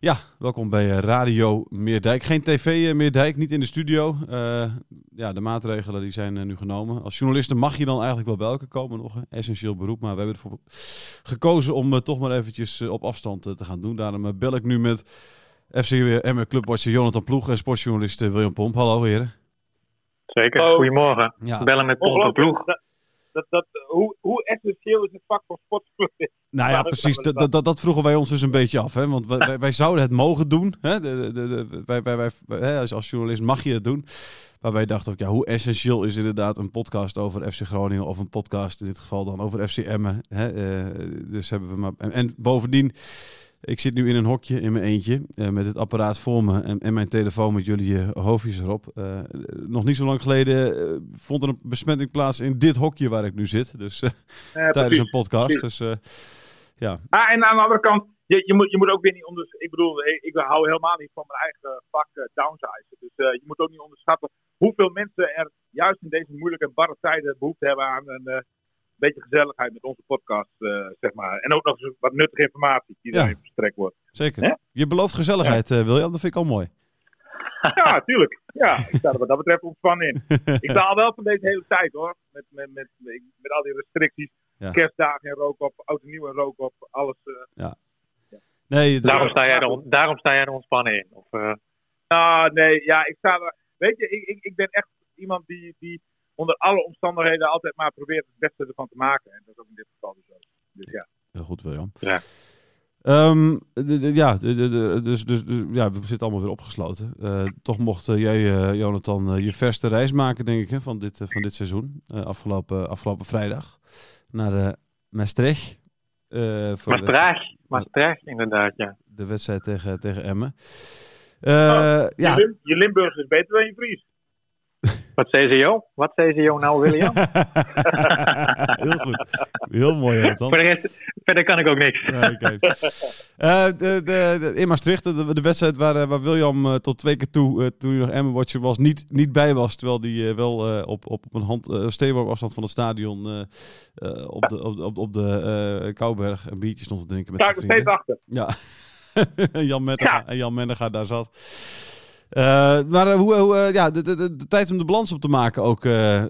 Ja, welkom bij eh, Radio Meerdijk. Geen tv eh, Meerdijk, niet in de studio. Uh, ja, de maatregelen die zijn nu genomen. Als journaliste mag je dan eigenlijk wel bij elkaar komen, nog een essentieel beroep. Maar we hebben ervoor gekozen om toch maar eventjes op afstand te gaan doen. Daarom bel ik nu met FC Emmer Clubwatcher Jonathan Ploeg en sportjournalist William Pomp. Hallo heren. Zeker, goedemorgen. Ja. Bellen met Pomp en Ploeg dat, dat, hoe, hoe essentieel is het vak van sportjournalist? Nou ja, precies. Dat, dat, dat vroegen wij ons dus een beetje af. Hè? Want wij, wij, zouden het mogen doen. Hè? De, de, de, wij, wij, wij, als, als journalist mag je het doen. Maar wij dachten ook, ja, hoe essentieel is inderdaad een podcast over FC Groningen of een podcast in dit geval dan over FC Emmen. Hè? Uh, dus hebben we maar. En, en bovendien ik zit nu in een hokje in mijn eentje uh, met het apparaat voor me en, en mijn telefoon met jullie uh, hoofdjes erop. Uh, nog niet zo lang geleden vond er een besmetting plaats in dit hokje waar ik nu zit. Dus tijdens precies, een podcast. Dus, ja. Ah, en aan de andere kant, je, je, moet, je moet ook weer niet onder. Ik bedoel, ik, ik hou helemaal niet van mijn eigen vak downsize. Dus je moet ook niet onderschatten hoeveel mensen er juist in deze moeilijke en barre tijden behoefte hebben aan een beetje gezelligheid met onze podcast, uh, zeg maar. En ook nog eens wat nuttige informatie die ja. verstrekt wordt. Zeker. Je belooft gezelligheid, ja. uh, William. Dat vind ik al mooi. Ja, tuurlijk. Ja, ik sta er wat dat betreft ontspannen in. ik baal wel van deze hele tijd hoor. Met, met, met, met al die restricties. Ja. Kerstdagen en rook op, oud en nieuw en rook op, alles. Uh, ja. Nee, daarom, sta jij er, daarom sta jij er ontspannen in? Of, Ah, nee, ja, ik sta er. Weet je, ik, ik, ik ben echt iemand die, die onder alle omstandigheden altijd maar probeert het beste ervan te maken. En dat is ook in dit geval dus zo. Dus ja. Heel goed, William. Ja. Um, ja, dus, dus, dus, ja, we zitten allemaal weer opgesloten. Uh, toch mocht uh, jij, uh, Jonathan, je verste reis maken, denk ik, hè, van, dit, van dit seizoen. afgelopen, afgelopen vrijdag. Naar Maastricht. Maastricht, Maastricht, inderdaad, ja. De wedstrijd tegen, tegen Emmen. Oh, ja. je, Lim je Limburgs is beter dan je Fries. Wat CCO? Wat CCO nou, William? Heel goed. Heel mooi. Dan. Voor de rest, verder kan ik ook niks. Nee, uh, de, de, de, in Maastricht, de, de wedstrijd waar, eh, waar William uh, tot twee keer toe, uh, toen hij nog Emmen-watcher was, niet, niet bij was. Terwijl hij wel op, op, op een hand, steenworp afstand van het stadion op, de, op, op, op de Kouberg een biertje stond te drinken. Met ik steeds achter. Ja. Jan ja. en Jan Mennegaard daar zat. Uh, maar hoe, hoe ja, de, de, de, tijd om de balans op te maken ook uh,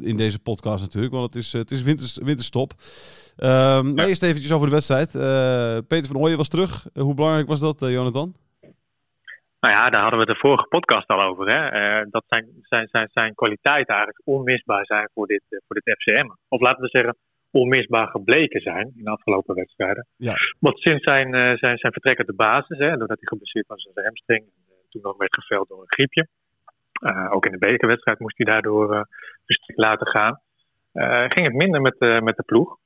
in deze podcast natuurlijk. Want het is, het is winters, winterstop. Um, ja. Eerst eventjes over de wedstrijd. Peter van Ooyen was terug. hoe belangrijk was dat, Jonathan? Nou ja, daar hadden we de vorige podcast al over. Hè? dat zijn, zijn, zijn, zijn kwaliteiten eigenlijk onmisbaar zijn voor dit, voor dit FCM. Of laten we zeggen, onmisbaar gebleken zijn in de afgelopen wedstrijden. Ja. Want sinds zijn, zijn, zijn vertrek uit de basis, hè, doordat hij geblesseerd was aan zijn hamstring toen nog werd geveld door een griepje. Uh, ook in de bekerwedstrijd moest hij daardoor uh, laten gaan. Uh, ging het minder met, met de ploeg.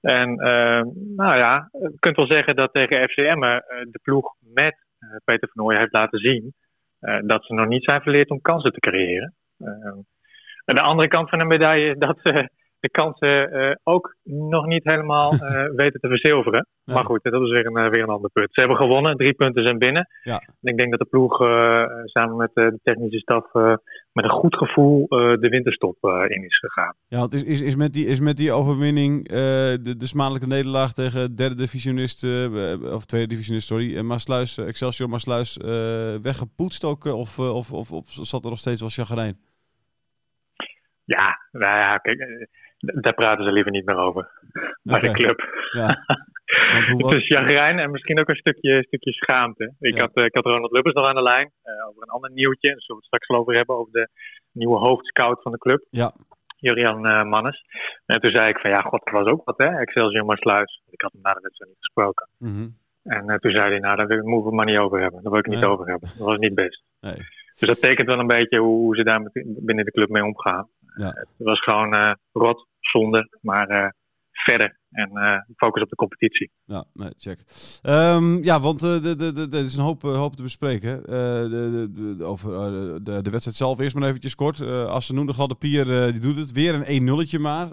En nou ja, je kunt wel zeggen dat tegen FCM de ploeg met Peter van heeft laten zien dat ze nog niet zijn verleerd om kansen te creëren. en de andere kant van de medaille is dat ze de kansen uh, ook nog niet helemaal uh, weten te verzilveren. Nee. Maar goed, dat is weer een, uh, weer een ander punt. Ze hebben gewonnen, drie punten zijn binnen. Ja. En ik denk dat de ploeg samen met de technische staf met een goed gevoel de winterstop in is gegaan. Ja, want is, is, is, met, die, is met die overwinning de, de smadelijke nederlaag tegen derde divisionist, of tweede divisionist, sorry, Maasluis, Excelsior Maasluis, weggepoetst ook? Of, of, of, of zat er nog steeds wel chagrijn? Ja, nou ja, kijk Daar praten ze liever niet meer over. Bij de club. Ja. Want hoe, Het is chagrijn en misschien ook een stukje, stukje schaamte. Ik, Ja. had, eh, ik had Ronald Lubbers nog aan de lijn eh, over een ander nieuwtje. Daar zullen we het straks wel over hebben, over de nieuwe hoofdscout van de club, ja, Jurian eh, Mannes. En toen zei ik van ja, god, dat was ook wat hè, Excelsior Maasluis. Ik had hem na de wedstrijd niet gesproken. mhm, En toen zei hij, nou daar moeten we het maar niet over hebben. Daar wil ik het niet over hebben. Dat was niet best. nee. Dus dat tekent wel een beetje hoe, hoe ze daar met- binnen de club mee omgaan. Ja. Het was gewoon rot, zonde, maar eh, verder. En eh, focus op de competitie. Ja, nee, check. Ehm, ja, want eh, er is een hoop, hoop te bespreken. de, de, de- over de, de wedstrijd zelf eerst maar eventjes kort. Uh, als ze noemde, de gladde Pier, die doet het. Weer een 1 nulletje maar.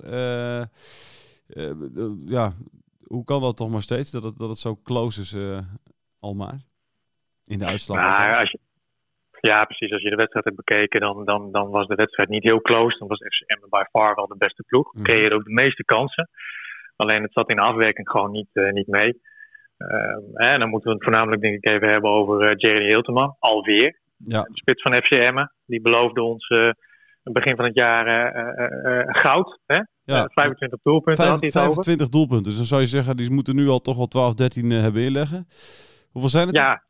Ja, hoe kan dat toch maar steeds? Dat het, dat het zo close is al maar? In de uitslag. Althans. als je, ja, precies. Als je de wedstrijd hebt bekeken, dan, dan, dan was de wedstrijd niet heel close. Dan was FCM by far wel de beste ploeg. Mhm. Creëerde ook de meeste kansen. Alleen het zat in de afwerking gewoon niet, eh, niet mee. Ehm, en dan moeten we het voornamelijk denk ik even hebben over eh Jerry Hilteman. Alweer. Ja, De spits van FCM. Die beloofde ons eh, begin van het jaar goud. Hè? ja. Eh, 25 doelpunten had hij Vijf- het over. 25 doelpunten. Dus dan zou je zeggen, die moeten nu al toch wel 12, 13 eh, hebben inleggen. Hoeveel zijn het? Ja,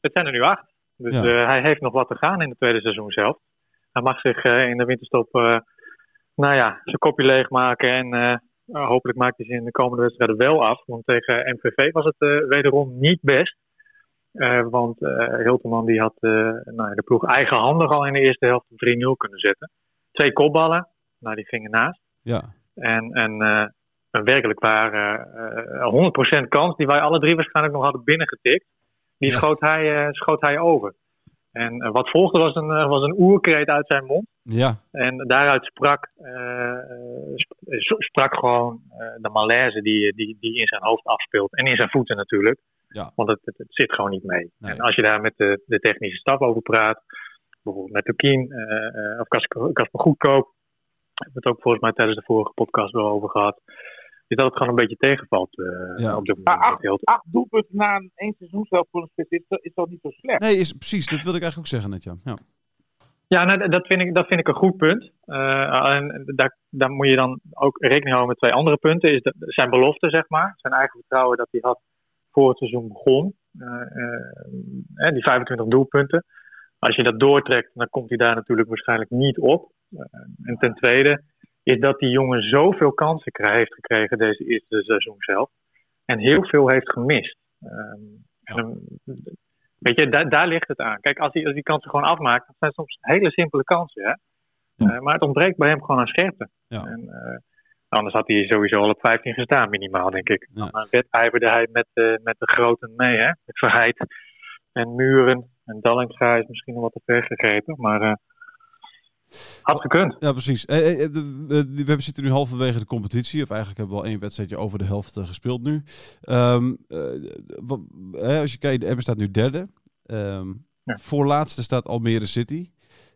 het zijn er nu acht. Dus Ja. eh, hij heeft nog wat te gaan in het tweede seizoen zelf. Hij mag zich eh, in de winterstop, eh, nou ja, zijn kopje leegmaken. En hopelijk maakt hij ze in de komende wedstrijden wel af. Want tegen MVV was het wederom niet best. Want eh Hilterman die had nou, ja, de ploeg eigenhandig al in de eerste helft op 3-0 kunnen zetten. Twee kopballen, nou die gingen naast. Ja, En, en een werkelijk waar eh, eh, 100% kans die wij alle drie waarschijnlijk nog hadden binnengetikt. Die Ja. schoot, hij, eh, schoot hij over. En eh, wat volgde was een, eh, was een oerkreet uit zijn mond. ja, En daaruit sprak, sp- sprak gewoon de malaise die, die, die in zijn hoofd afspeelt. En in zijn voeten natuurlijk. Ja. Want het, het, het zit gewoon niet mee. Nee. En als je daar met de, de technische staf over praat, bijvoorbeeld met Tukien eh, eh, of Kasper Kasper Goedkoop, hebben we het ook volgens mij tijdens de vorige podcast wel over gehad, is dat het gewoon een beetje tegenvalt eh, Ja. op dit Maar moment. acht, acht doelpunten na een één seizoen zelf voor een spits is, toch- is toch niet zo slecht? nee, is, precies. Dat wilde ik eigenlijk ook zeggen net, ja. ja. Ja, nou, dat, vind ik, dat vind ik een goed punt. Eh, en daar, daar moet je dan ook rekening houden met twee andere punten. Is de, zijn belofte, zeg maar. Zijn eigen vertrouwen dat hij had voor het seizoen begon. Eh, die 25 doelpunten. Als je dat doortrekt, dan komt hij daar natuurlijk waarschijnlijk niet op. En ten tweede is dat die jongen zoveel kansen krijgt, heeft gekregen deze eerste seizoen zelf. En heel veel heeft gemist. Ehm, en Weet je, daar, daar ligt het aan. Kijk, als hij, als die kansen gewoon afmaakt, dat zijn soms hele simpele kansen. Hè? Ja. Eh, maar het ontbreekt bij hem gewoon aan scherpte. Ja. En, eh, anders had hij sowieso al op 15 gestaan, minimaal, denk ik. Ja. Dan wedijverde hij met, eh, met de groten mee, hè? Met Verheid en Muren. En Dallinga is misschien nog wat te ver gegrepen, maar had gekund. Ja, precies. Eh, eh, eh, we, zitten nu halverwege de competitie. Of eigenlijk hebben we al één wedstrijdje over de helft gespeeld nu. Ehm, eh, als je kijkt, Emmen staat nu derde. Ehm Ja. Voorlaatste staat Almere City.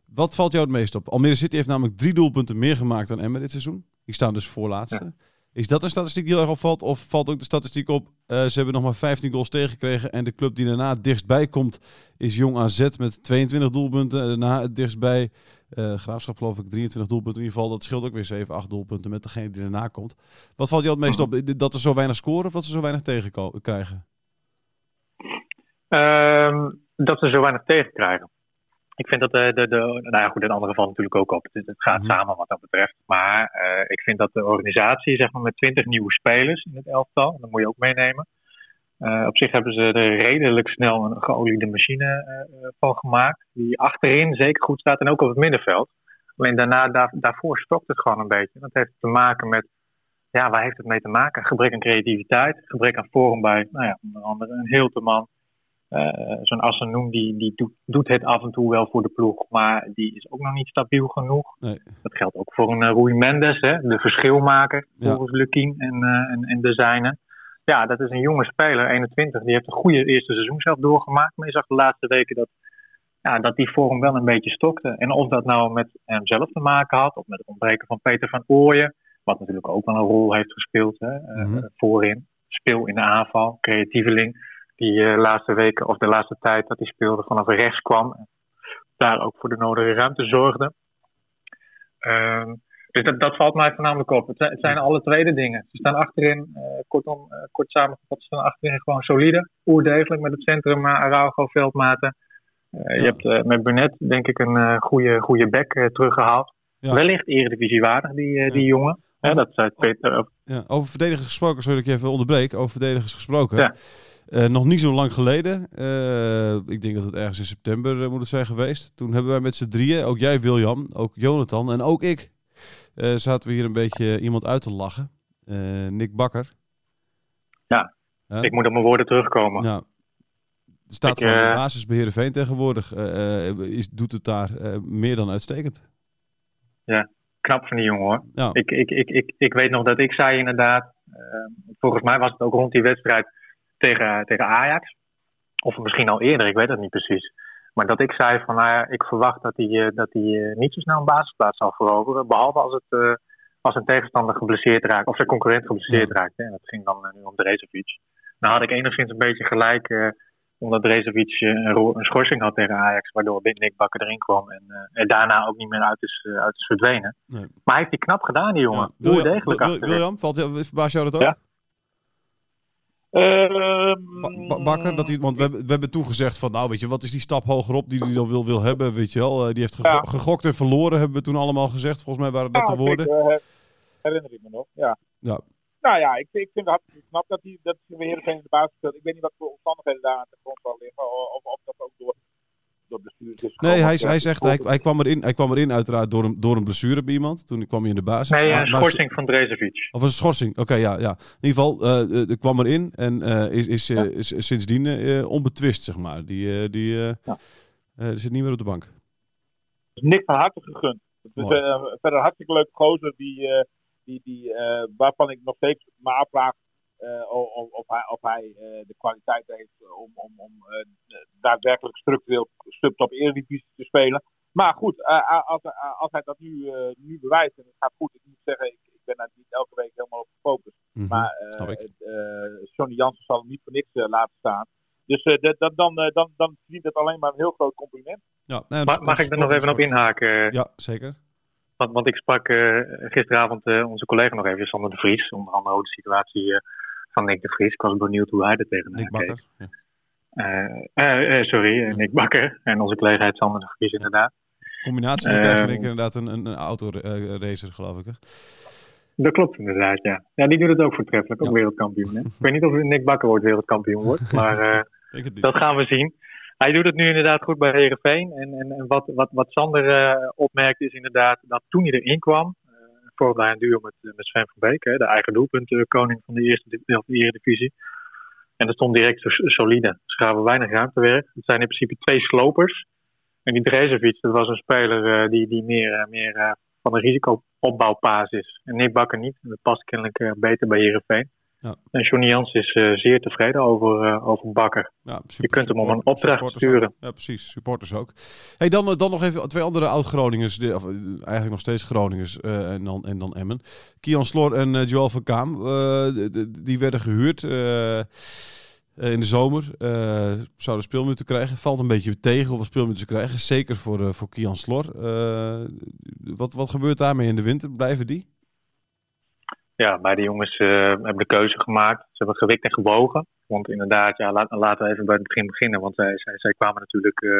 Wat valt jou het meest op? Almere City heeft namelijk drie doelpunten meer gemaakt dan Emmen dit seizoen. Die staan dus voorlaatste. Is dat een statistiek die heel erg opvalt? Of valt ook de statistiek op, ze hebben nog maar 15 goals tegengekregen. En de club die daarna het dichtstbij komt is Jong AZ met 22 doelpunten. En daarna het dichtstbij eh, Graafschap geloof ik 23 doelpunten. In ieder geval, dat scheelt ook weer 7, 8 doelpunten met degene die daarna komt. Wat valt jou het meest op? Dat er zo weinig scoren of dat ze zo weinig tegen krijgen? Ehm, dat ze zo weinig tegenkrijgen. Ik vind dat de, de, de nou ja goed, in andere geval natuurlijk ook op. Het, het gaat Mhm. samen wat dat betreft. Maar eh, ik vind dat de organisatie, zeg maar met 20 nieuwe spelers in het elftal, en dat moet je ook meenemen. Eh, op zich hebben ze er redelijk snel een geoliede machine eh, van gemaakt. Die achterin zeker goed staat en ook op het middenveld. Alleen daarna, daar, daarvoor stokt het gewoon een beetje. Dat heeft te maken met, ja, waar heeft het mee te maken? Gebrek aan creativiteit, gebrek aan vorm bij, nou ja, onder andere een Hilteman. Eh, Zo'n Assenoen die, die doet, doet het af en toe wel voor de ploeg, maar die is ook nog niet stabiel genoeg. Nee. Dat geldt ook voor een uh, Rui Mendes, hè, de verschilmaker Ja. volgens Lukien en, uh, en, en de zijne. Ja, dat is een jonge speler, 21. Die heeft een goede eerste seizoen zelf doorgemaakt. Maar je zag de laatste weken dat, ja, dat die vorm wel een beetje stokte. En of dat nou met hemzelf te maken had, of met het ontbreken van Peter van Ooyen. Wat natuurlijk ook wel een rol heeft gespeeld hè, uh, Mhm. voorin. Speel in de aanval, creatieveling. Die uh, laatste weken of de laatste tijd dat hij speelde vanaf rechts kwam. Daar ook voor de nodige ruimte zorgde. Uh, Dus dat, dat valt mij voornamelijk op. Het zijn, het zijn alle tweede dingen. Ze staan achterin, eh, kortom, eh, kort samengevat, ze staan achterin gewoon solide, oerdegelijk met het centrum uh, Araujo, Veldmaten. Je hebt met Burnett denk ik een goede, goede back eh, teruggehaald. Ja. Wellicht eredivisiewaardig, die, die jongen. Ja, dat zei Peter. Ja, over verdedigers gesproken, sorry dat ik je even onderbreek. Over verdedigers gesproken. Nog niet zo lang geleden, ik denk dat het ergens in september moet het zijn geweest. Toen hebben wij met z'n drieën, ook jij William, ook Jonathan en ook ik, eh, zaten we hier een beetje iemand uit te lachen. Eh, Nick Bakker. Ja, Ja? Ik moet op mijn woorden terugkomen. Nou, er staat Ik, de eh, basis bij Heerenveen tegenwoordig. is, doet het daar meer dan uitstekend. Knap van die jongen hoor. Ja, Ik, ik, ik, ik, ik weet nog dat ik zei inderdaad, volgens mij was het ook rond die wedstrijd tegen, tegen Ajax. Of misschien al eerder, ik weet het niet precies. Maar dat ik zei van, nou ja, ik verwacht dat hij, eh, dat hij eh, niet zo snel een basisplaats zal veroveren. Behalve als, het, eh, als een tegenstander geblesseerd raakt, of zijn concurrent geblesseerd raakt. Hè. En dat ging dan nu om Drezovic. Nou had ik enigszins een beetje gelijk, eh, omdat Drezovic een, een schorsing had tegen Ajax. Waardoor Nick Bakker erin kwam en eh, er daarna ook niet meer uit is, uit is verdwenen. Nee. Maar hij heeft die knap gedaan, die jongen. ja. William, Oerdegelijk Wil- achterin. William, valt, verbaast jou dat ook? Ja. Ehm, Ba- Ba- Bakker, dat hij, want we hebben, we hebben toen gezegd van, nou weet je, wat is die stap hogerop die hij dan wil, wil hebben, weet je wel. Eh, die heeft Ja. gegokt en verloren, hebben we toen allemaal gezegd. Volgens mij waren dat ja, de woorden. her- herinner ik me nog, ja. Ja. Nou ja, ik, ik vind het hartstikke knap dat hij dat weer in de basis speelt. Ik weet niet wat voor omstandigheden daar aan de grond liggen. Of, of dat ook door, door blessures is. Nee, hij, hij zegt, hij, hij, kwam erin, hij kwam erin uiteraard door een, door een blessure bij iemand. Toen kwam hij in de basis. Nee, een maar- schorsing van Drezovic. Of een schorsing, oké, ja, ja. In ieder geval, eh, eh, er kwam erin en eh, is, is, is sindsdien eh, onbetwist, zeg maar. Die, eh, die Ja. zit niet meer op de bank. is Nick van harte gegund. Het is Mooi. eh, verder een hartstikke leuke gozer die, eh, die, die, eh, waarvan ik nog steeds me afvraag of, of- of hij, of hij eh, de kwaliteit heeft om, om, om eh, daadwerkelijk structureel subtop eredivisie te spelen. Maar goed, eh, eh, als, eh, als hij dat nu, eh, nu bewijst en het gaat goed, ik moet zeggen, ik, ik ben daar niet elke week helemaal op gefocust. Mhm, Maar eh, eh, Johnny Jansen zal hem niet voor niks eh, laten staan. Dus eh, dan, eh, dan, dan verdient het alleen maar een heel groot compliment. Ja, nee, mag ik er nog even op inhaken? Ja, zeker. Want, want ik sprak eh, gisteravond eh, onze collega nog even, Sander de Vries. Onder andere over de situatie eh, van Nick de Vries. Ik was benieuwd hoe hij er tegenaan Nick keek. Bakker. Ja. Eh, eh, eh, sorry, Nick Bakker. En onze collega Sander de Vries inderdaad. Combinatie, Ehm. inderdaad een, een, een autoracer, geloof ik. Hè? Dat klopt inderdaad, ja. Ja, die doet het ook voortreffelijk, ook Ja. wereldkampioen. Hè? Ik weet niet of Nick Bakker ooit wereldkampioen wordt, maar dat gaan we zien. Hij doet het nu inderdaad goed bij Herenveen. En, en, en wat, wat, wat Sander eh, opmerkt is inderdaad dat toen hij erin kwam, vormde hij een duo met, eh, met Sven van Beek, de eigen doelpuntenkoning van de eerste of de Eredivisie. En dat stond direct so- solide. Ze gaven weinig ruimtewerk. Het zijn in principe twee slopers. En die Drezovic, dat was een speler eh, die, die meer, eh, meer eh, van een risicoopbouwpaas is. En Nick Bakker niet. En dat past kennelijk eh, beter bij Herenveen. Ja. En Johnny Jans is eh, zeer tevreden over, eh, over Bakker. Ja, Je kunt hem om een opdracht sturen. ook. Ja, precies. Supporters ook. Hey, dan, eh, dan nog even twee andere oud-Groningers. eigenlijk nog steeds Groningers. en, dan, en dan Emmen. Kian Slor en Joel van Kaam. die werden gehuurd eh, eh, in de zomer. zouden speelminuten krijgen. Valt een beetje tegen of speelminuten krijgen. Zeker voor, voor Kian Slor. Eh, wat, wat gebeurt daarmee in de winter? Blijven die? Ja, maar die jongens eh, hebben de keuze gemaakt. Ze hebben gewikt en gewogen. Want inderdaad, ja, laat- laten we even bij het begin beginnen. Want zij, zij, zij kwamen natuurlijk eh,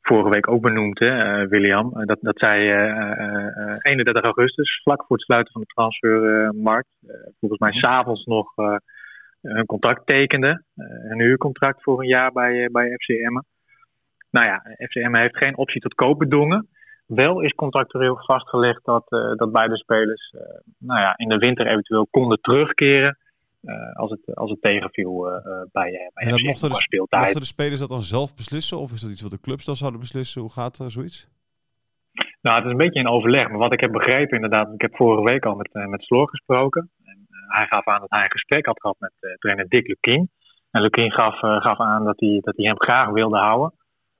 vorige week ook benoemd, hè, eh, William. Dat, dat zij eh, eh, eh, 31 augustus, vlak voor het sluiten van de transfermarkt, volgens mij s'avonds nog hun contract tekenden. eh, een huurcontract voor een jaar bij, bij FC Emmen. Nou ja, FC Emmen heeft geen optie tot koop bedongen. Wel is contractueel vastgelegd dat, eh, dat beide spelers eh, nou ja, in de winter eventueel konden terugkeren. eh, als, het, als het tegenviel bij, eh, bij En dat mochten de, speeltijd. mochten de spelers dat dan zelf beslissen? Of is dat iets wat de clubs dan zouden beslissen? Hoe gaat eh, zoiets? Nou, het is een beetje in overleg. Maar wat ik heb begrepen inderdaad, ik heb vorige week al met, met Sloor gesproken. En, hij gaf aan dat hij een gesprek had gehad met trainer Dick Lukien. En Lukien gaf, gaf aan dat hij, dat hij hem graag wilde houden.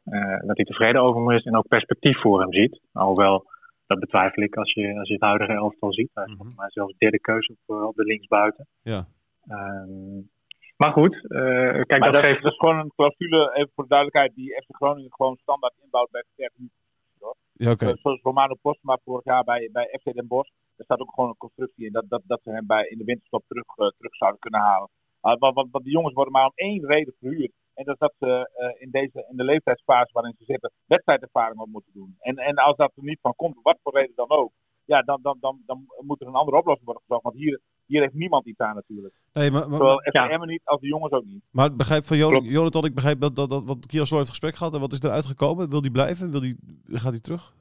Eh, dat hij tevreden over hem is en ook perspectief voor hem ziet. Alhoewel, dat betwijfel ik als je, als je het huidige elftal ziet. Hij is Mhm. volgens mij zelfs derde keuze op, eh, op de linksbuiten. Ja. Ehm, maar goed, eh, kijk, Maar dat, dat, geeft... dat is gewoon een clausule, even voor de duidelijkheid, die FC Groningen gewoon standaard inbouwt bij versterking. Ja, oké. Eh, Zoals Romano Postma vorig jaar bij, bij FC Den Bosch. Daar staat ook gewoon een constructie in dat, dat, dat ze hem bij, in de winterstop terug, terug zouden kunnen halen. Uh, want die jongens worden maar om één reden verhuurd. En dat is dat ze eh, in, deze, in de leeftijdsfase waarin ze zitten wedstrijdervaring wat moeten doen. En, en als dat er niet van komt, wat voor reden dan ook. Ja, dan, dan, dan, dan moet er een andere oplossing worden gezocht. Want hier, hier heeft niemand iets aan natuurlijk. Nee, maar, maar, Zowel FCM niet als de jongens ook niet. maar ik begrijp van Jo- Klopt. Jonathan, ik begrijp dat, dat, dat wat Kiel Sloor heeft gesprek gehad en wat is eruit gekomen? Wil die blijven? Wil die, gaat hij terug?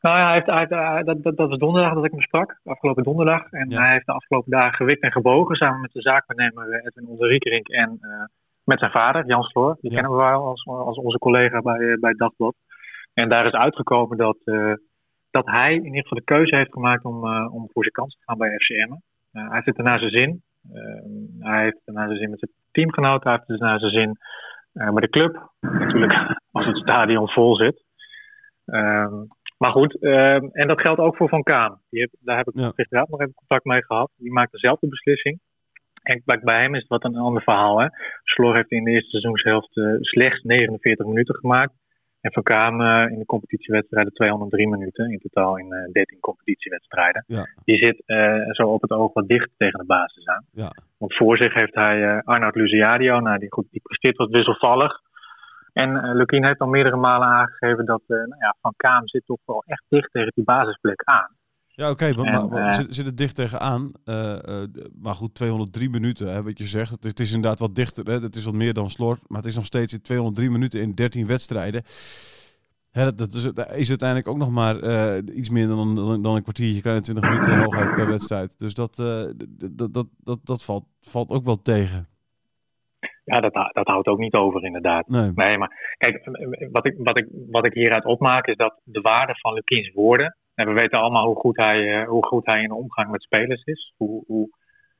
Nou ja, hij heeft, hij heeft- hij- dat, dat, dat was donderdag dat ik hem sprak, afgelopen donderdag. En Ja. hij heeft de afgelopen dagen gewikt en gebogen samen met de zaakwaarnemer eh, Edwin Onderriekerink en eh, met zijn vader, Jan Sloor. Die Ja. kennen we wel als, als onze collega bij, eh, bij Dagblad. En daar is uitgekomen dat, eh, dat hij in ieder geval de keuze heeft gemaakt om, eh, om voor zijn kans te gaan bij FCM. Hij heeft het er naar zijn zin. Hij heeft het er naar zijn zin met zijn teamgenoten. Hij heeft het naar zijn zin met de club. Natuurlijk als het stadion vol zit. Ehm, maar goed, ehm, en dat geldt ook voor Van Kaan. Die heb, daar heb ik Ja. gisteravond nog even contact mee gehad. Die maakt dezelfde beslissing. En bij, bij hem is het wat een ander verhaal. Hè. Sloor heeft in de eerste seizoenshelft eh, slechts 49 minuten gemaakt. En Van Kaan eh, in de competitiewedstrijden 203 minuten. In totaal in eh 13 competitiewedstrijden. Ja. Die zit eh, zo op het oog wat dicht tegen de basis aan. Ja. Want voor zich heeft hij eh Arnoud Luciadio. Nou, die, goed, die presteert wat wisselvallig. En eh Lukien heeft al meerdere malen aangegeven dat eh, nou ja, Van Kaam zit toch wel echt dicht tegen die basisplek aan. Ja, oké, En, maar, maar eh, zit, zit het dicht tegenaan. Eh, maar goed, 203 minuten, hè, wat je zegt. Het, is- het is inderdaad wat dichter. Hè, het is wat meer dan Sloor. Maar het is nog steeds in 203 minuten in 13 wedstrijden. Hè, dat, dat is, uiteindelijk ook nog maar iets meer dan, dan, dan een kwartiertje, kleine 20 minuten hooguit per wedstrijd. Dus dat, dat, dat, dat, dat valt, valt ook wel tegen. Ja, dat, dat houdt ook niet over inderdaad. Nee. Nee, maar kijk, wat ik, wat, ik, wat ik hieruit opmaak is dat de waarde van Lukiens woorden. En we weten allemaal hoe goed hij, eh, hoe goed hij in de omgang met spelers is. Hoe, hoe,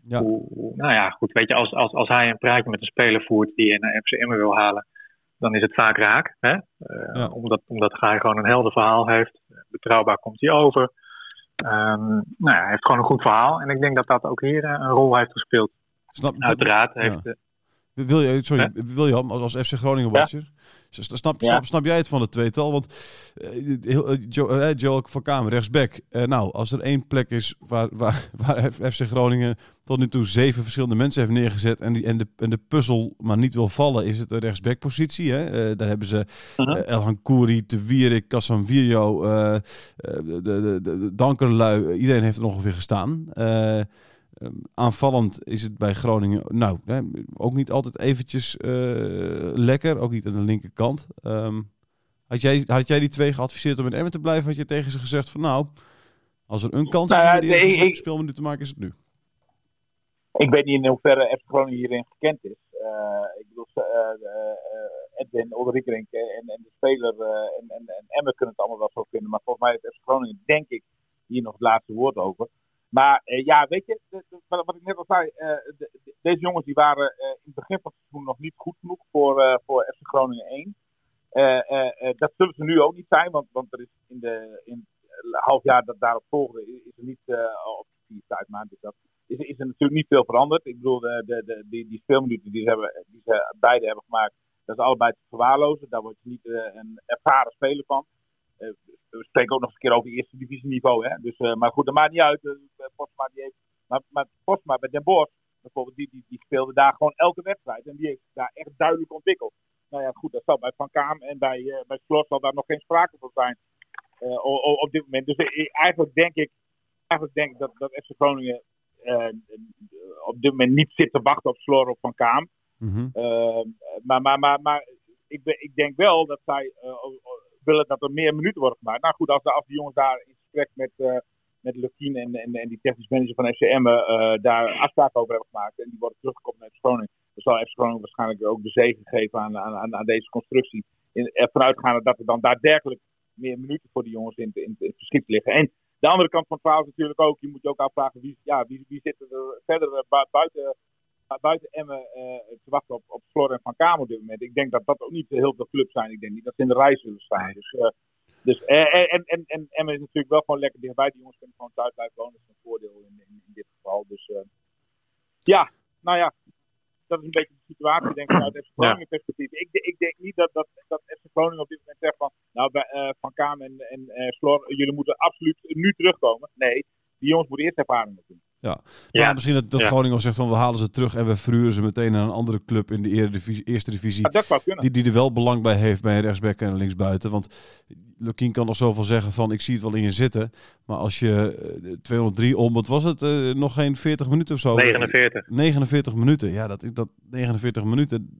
Ja. hoe, hoe- nou ja, goed. Weet je, als, als, als hij een praatje met een speler voert die je naar FCM wil halen, dan is het vaak raak. Hè? Eh, Ja. omdat, omdat hij gewoon een helder verhaal heeft. Betrouwbaar komt hij over. Ehm, nou ja, hij heeft gewoon een goed verhaal. En ik denk dat dat ook hier eh, een rol heeft gespeeld. Snap, Uiteraard heeft, Wil je, sorry, William, als, als FC Groningen watcher, snap, snap, Ja. snap, snap jij het van het tweetal? Want Jo- eh, Joel van Kamer, rechtsback. Nou, als er één plek is waar, waar, waar FC Groningen tot nu toe zeven verschillende mensen heeft neergezet en, die, en, de, en de puzzel maar niet wil vallen, is het de rechtsbackpositie. Hè? Daar hebben ze Mhm. eh, Elhan Kouri, Te Wierik, Casanvirio, de, de, de, de Dankerlui, iedereen heeft er ongeveer gestaan. Eh, Ehm, aanvallend is het bij Groningen nou hè, ook niet altijd eventjes eh, lekker, ook niet aan de linkerkant. Ehm, had, jij, had jij die twee geadviseerd om in Emmen te blijven? Had je tegen ze gezegd van nou, als er een kans is Nou om die nee, ik- speelminuten te maken, is het nu. Ik weet niet in hoeverre FC Groningen hierin gekend is. Eh, ik bedoel, eh, Edwin, Ulrich en, en de speler en, en, en Emmen kunnen het allemaal wel zo vinden. Maar volgens mij heeft FC Groningen, denk ik, hier nog het laatste woord over. Maar eh, ja, weet je, wat ik net al zei, eh, de- de- deze jongens die waren eh, in het begin van het seizoen nog niet goed genoeg voor, voor FC Groningen 1. Eh, eh, eh, dat zullen ze nu ook niet zijn, want, want er is in, de, in het half jaar dat daarop volgde, is er niet op die tijd maand is dat is, is er natuurlijk niet veel veranderd. Ik bedoel, de, de, die, die speelminuten die ze, hebben, die ze beide hebben gemaakt, dat is allebei te verwaarlozen. Daar word je niet een ervaren speler van. Eh, we spreken ook nog eens een keer over eerste divisieniveau. Hè? Dus, eh, maar goed, dat maakt niet uit. Eh, Postma die heeft, maar, maar Postma bij Den Bosch, bijvoorbeeld, die, die, die speelde daar gewoon elke wedstrijd. En die heeft daar echt duidelijk ontwikkeld. Nou ja, goed, dat zal bij Van Kaam en bij, eh bij Slot zal daar nog geen sprake van zijn. op dit moment. Dus eigenlijk denk ik, eigenlijk denk ik dat, dat FC Groningen op dit moment niet zit te wachten op Slor of Van Kaam. Mhm. Maar, maar, maar, maar ik, ben, ik denk wel dat zij willen dat er meer minuten worden gemaakt. Nou goed, als de, als de jongens daar in gesprek met, eh met Lukien en, en, en die technisch manager van FCM eh daar afspraken over hebben gemaakt en die worden teruggekomen naar FC dan zal FC waarschijnlijk ook de zegen geven aan, aan, aan, deze constructie. In, ervan uitgaande dat er dan daadwerkelijk meer minuten voor die jongens in, in, het verschiet liggen. En de andere kant van het verhaal is natuurlijk ook, je moet je ook afvragen wie, ja, wie, wie zit er verder eh, bu- buiten buiten Emmen uh, te wachten op, op Flor en Van Kamer op dit moment. Ik denk dat dat ook niet heel veel clubs zijn. Ik denk niet dat ze in de rij zullen staan. Dus, uh, dus, uh, en, en, en Emmen is natuurlijk wel gewoon lekker dichtbij. Die jongens kunnen gewoon thuis blijven wonen. Dat is een voordeel in, in, in dit geval. Dus ja, nou ja. dat is een beetje de situatie, denk ik, uit FC Groningen perspectief. Ik, ik denk niet dat, dat, dat FC Groningen op dit moment zegt van, nou, bij, eh, Van Kaam en, en eh, Slor, jullie moeten absoluut nu terugkomen. Nee, die jongens moeten eerst ervaring doen. Ja, Ja. maar misschien dat, dat Ja. Groningen zegt van we halen ze terug en we verhuren ze meteen naar een andere club in de eredivisie, eerste divisie. Die, die er wel belang bij heeft bij rechtsback en linksbuiten. Want Lukien kan nog zoveel zeggen van ik zie het wel in je zitten. Maar als je eh, 203 om, wat was het? eh, nog geen 40 minuten of zo? 49. 49 minuten. Ja, dat, dat 49 minuten.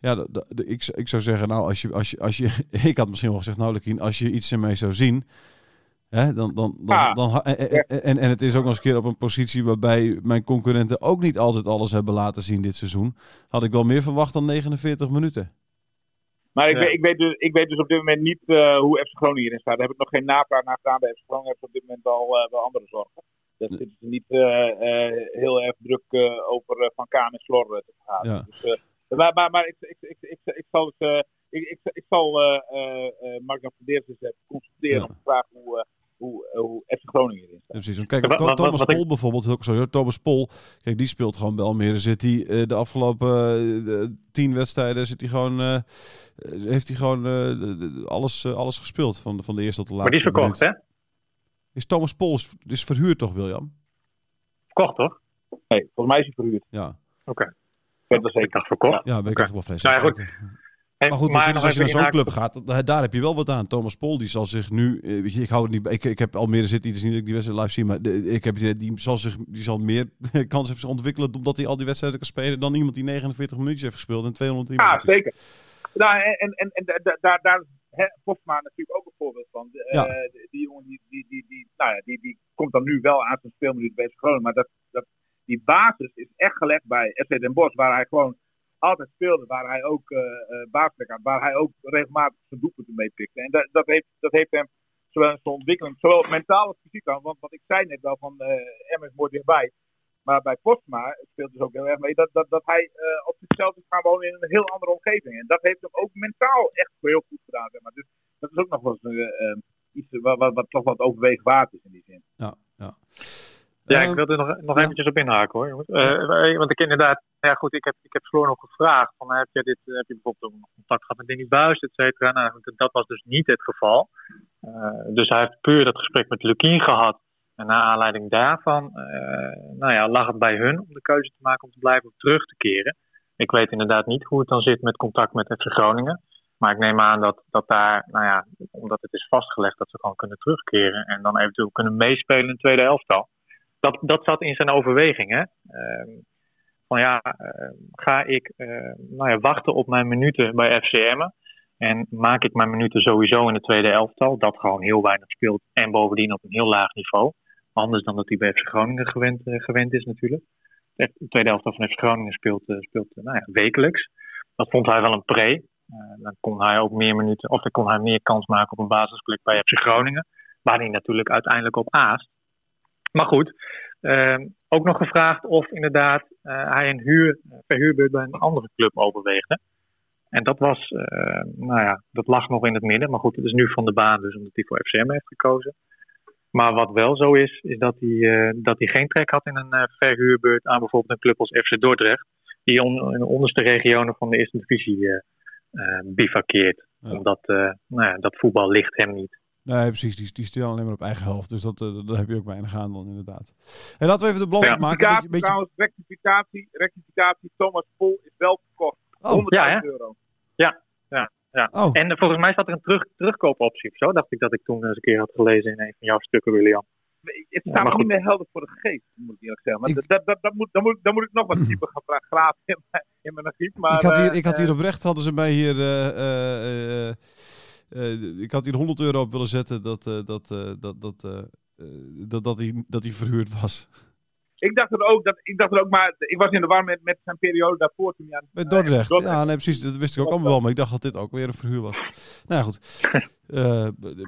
Ja, dat, ik, ik zou zeggen, nou, als je, als je, als je, ik had misschien wel gezegd, nou, Lukien, als je iets in mij zou zien, hè, dan, dan, dan, Ah, dan, ha- en, en, en, en het is ook nog eens een keer op een positie waarbij mijn concurrenten ook niet altijd alles hebben laten zien dit seizoen, had ik wel meer verwacht dan 49 minuten. Maar ik, Ja. weet, ik, weet dus, ik weet dus op dit moment niet eh, hoe FC Groningen hierin staat. Daar heb ik nog geen navraag naar gedaan. Bij FC Groningen ze op dit moment al eh, wel andere zorgen. Daar zitten ze niet eh, eh, heel erg druk eh, over eh, Van Kaan en Slor eh, te. Ja. Dus, eh, maar maar, maar ik, ik, ik, ik, ik zal, het, eh, ik, ik, ik zal eh eh eh, Mark van Deers eens even consulteren Ja. om te vragen hoe, eh, hoe, eh, hoe FC Groningen staat. Ja, precies. Kijk, Wat- To- wat- Thomas wat ik- Pol bijvoorbeeld, sorry, hoor, Thomas Pol, kijk, die speelt gewoon bij Almere. Zit hij eh, de afgelopen eh, de tien wedstrijden, zit hij gewoon, eh, heeft hij gewoon eh, alles, alles gespeeld van, de- van de eerste tot de Maar die laatste is verkocht, minuut. hè? Is Thomas Pol is, is verhuurd toch, William? Verkocht, toch? Nee, volgens mij is hij verhuurd. Ja, Ik weet dat Ik zeker. dacht verkocht. ja ben ik Oké. echt wel vreselijk. Nou ja, goed. Maar goed, je, dus als je naar zo'n club gaat, daar heb je wel wat aan. Thomas Pol, die zal zich nu, eh, weet je, ik hou het niet ik, ik heb Almere City, het is niet dat ik die wedstrijd live zie, maar de- ik heb die, die zal zich, die zal meer kans hebben zich ontwikkelen omdat hij al die wedstrijden kan spelen dan iemand die 49 minuutjes heeft gespeeld en 203 Ja, zeker. Nou, en en, en, en da- da- daar, daar is Postma natuurlijk ook een voorbeeld van. De, Ja. eh, die, jongen die, die, die, die, nou ja, die, die komt dan nu wel aan zijn speelminuut bij Groningen. Maar dat, dat, die basis is echt gelegd bij FC Den Bosch, waar hij gewoon altijd speelde. Waar hij ook basisplek had. Waar hij ook regelmatig zijn doelpunten mee pikte. En dat, dat, heeft, dat heeft hem zowel in zijn ontwikkeling, zowel mentaal als fysiek aan. Want wat ik zei net wel van eh Emmen is mooi dichtbij. Maar bij Postma speelt dus ook heel erg mee dat, dat, dat hij op zichzelf is gaan wonen in een heel andere omgeving. En dat heeft hem ook mentaal echt heel goed gedaan. Maar. Dus dat is ook nog wel eens iets wat, wat, wat toch wat overwegen waard is in die zin. Ja, ja. Ja, Ehm, ik wil er nog, nog ja. eventjes op inhaken hoor. jongens. Eh, want ik inderdaad, ja goed, ik heb, ik heb Floor nog gevraagd. Van, heb, je dit, eh, heb je bijvoorbeeld contact gehad met Danny Buis, et cetera? Nou, dat was dus niet het geval. Eh, dus hij heeft puur dat gesprek met Lukien gehad. En naar aanleiding daarvan, eh, nou ja, lag het bij hun om de keuze te maken om te blijven of terug te keren. Ik weet inderdaad niet hoe het dan zit met contact met FC Groningen. Maar ik neem aan dat, dat daar, nou ja, omdat het is vastgelegd dat ze gewoon kunnen terugkeren. En dan eventueel kunnen meespelen in het tweede elftal dat, dat zat in zijn overweging. Hè? Ehm, van ja, eh, ga ik eh, nou ja, wachten op mijn minuten bij FCM? En maak ik mijn minuten sowieso in de tweede elftal, dat gewoon heel weinig speelt. En bovendien op een heel laag niveau. Anders dan dat hij bij FC Groningen gewend, eh, gewend is natuurlijk. De tweede elftal van FC Groningen speelt, eh, speelt eh, nou ja, wekelijks. Dat vond hij wel een pre. Dan kon hij ook meer minuten, of dan kon hij meer kans maken op een basisplek bij FC Groningen. Waar hij natuurlijk uiteindelijk op aast. Maar goed, ehm, ook nog gevraagd of inderdaad eh, hij een huur, verhuurbeurt bij een andere club overweegde. En dat was, eh, nou ja, dat lag nog in het midden. Maar goed, het is nu van de baan, dus omdat hij voor FCM heeft gekozen. Maar wat wel zo is, is dat hij, eh, dat hij geen trek had in een eh, verhuurbeurt aan bijvoorbeeld een club als FC Dordrecht. Die on- in de onderste regionen van de eerste divisie eh eh, bivakkeert. Ja. Omdat eh, nou ja, dat voetbal ligt hem niet. Nee, precies. Die, die staan alleen maar op eigen helft. Dus dat, eh, daar heb je ook weinig aan dan inderdaad. En laten we even de balans Ja. maken. Een beetje, trouwens, rectificatie, rectificatie. Thomas Pol is wel verkocht. Oh, 100.000 ja, euro. Oh, En eh, volgens mij zat er een terug, terugkoopoptie of zo. Dacht ik dat ik toen eens een keer had gelezen in een van jouw stukken, William. Het Ja, staat me niet meer helder voor de geest, moet ik eerlijk zeggen. Maar Ik- dat, dat, dat, moet, dan, moet, dan moet ik nog wat dieper gaan graven in mijn, in mijn archief. Maar, ik had hier, eh, ik had hier oprecht, hadden ze mij hier... eh, ik had hier 100 euro op willen zetten dat, eh, dat, eh, dat, dat, eh, dat, dat, hij, dat hij verhuurd was. ik dacht er ook, dat, ik dacht er ook maar, ik was in de war met, met zijn periode daarvoor toen hij aan eh, Dordrecht. Dordrecht. Ja, nee, precies. Dat wist ik ook allemaal wel. Maar ik dacht dat dit ook weer een verhuur was. Nou ja, goed.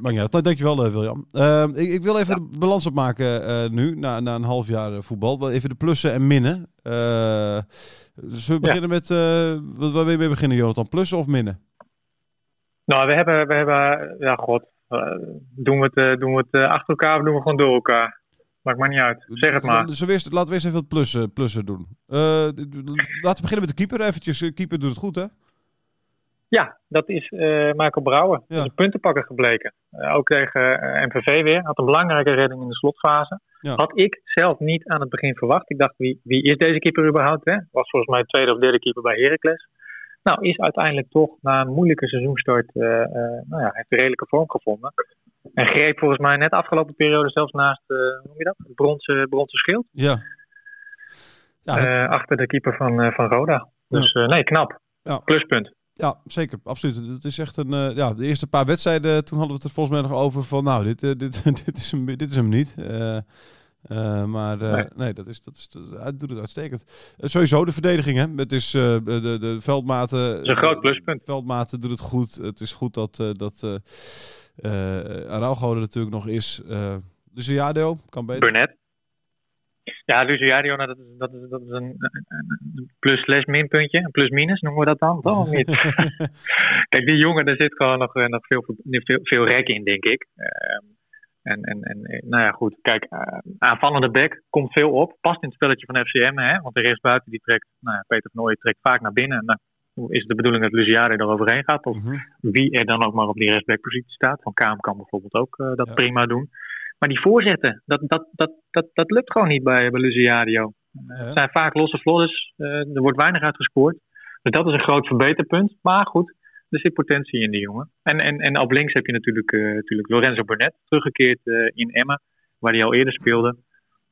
Maar ja, dankjewel uh, William. Ik, ik wil even de balans opmaken nu, na, na een half jaar voetbal. Wel Even de plussen en minnen. Zullen we Ja. beginnen met, wat- waar wil je mee beginnen Jonathan? Plussen of minnen? Nou, we hebben, we hebben ja god, eh, doen we het, eh, doen we het eh, achter elkaar of doen we gewoon door elkaar? Maakt maar niet uit. Zeg het maar. Dus we eerst, laten we eerst even wat plussen, plussen doen. Laten we beginnen met de keeper eventjes. De keeper doet het goed, hè? Ja, dat is eh Michael Brouwer. Dat Ja. is een puntenpakker gebleken. Ook tegen MVV weer. Had een belangrijke redding in de slotfase. Ja. Had ik zelf niet aan het begin verwacht. Ik dacht, wie, wie is deze keeper überhaupt? Hè? Was volgens mij tweede of derde keeper bij Heracles. Nou, is uiteindelijk toch na een moeilijke seizoenstart, eh, nou ja, heeft een redelijke vorm gevonden. En greep volgens mij net afgelopen periode zelfs naast, eh, hoe noem je dat? Het bronzen, bronzen schild. Ja. Ja, dat- achter de keeper van, van Roda. Dus nee, knap. Ja. Pluspunt. Ja, zeker. Absoluut. Het is echt een. ja, de eerste paar wedstrijden, toen hadden we het er volgens mij nog over van. Nou, dit, dit, dit, is, hem, dit is hem niet. Eh, eh, maar eh, nee. Nee. dat is, dat is, dat hij doet het uitstekend. Eh, sowieso de verdediging, hè? Het is de, de, veldmaten. is een groot pluspunt. Veldmaten doet het goed. Het is goed dat, dat Araujo er natuurlijk nog is. dus Jadio kan beter. Burnett. Ja, Luciadio, nou, dat, is, dat, is, dat is een, een- een plus-slash minpuntje. Een plus-minus noemen we dat dan? Toch of niet? Kijk, die jongen, daar zit gewoon nog, nog veel, veel, veel rek in, denk ik. En, en, en eh, nou ja, goed. Kijk, eh, aanvallende back komt veel op. Past in het spelletje van FCM, hè? Want de rechtsbuiten die trekt, nou ja, Peter van Nooyen trekt vaak naar binnen. Nou, is het de bedoeling dat Luciadio er overheen gaat? Of Mhm. wie er dan ook maar op die rechtsbackpositie staat. Van Kaam kan bijvoorbeeld ook eh, dat Ja. prima doen. Maar die voorzetten, dat, dat, dat, dat, dat lukt gewoon niet bij, bij Luciadio. Ja. Het zijn vaak losse vlodders. er wordt weinig uitgescoord. Dus dat is een groot verbeterpunt. Maar goed, er zit potentie in die jongen. En, en, en op links heb je natuurlijk, eh, natuurlijk Lorenzo Burnett, teruggekeerd eh, in Emmen, waar hij al eerder speelde.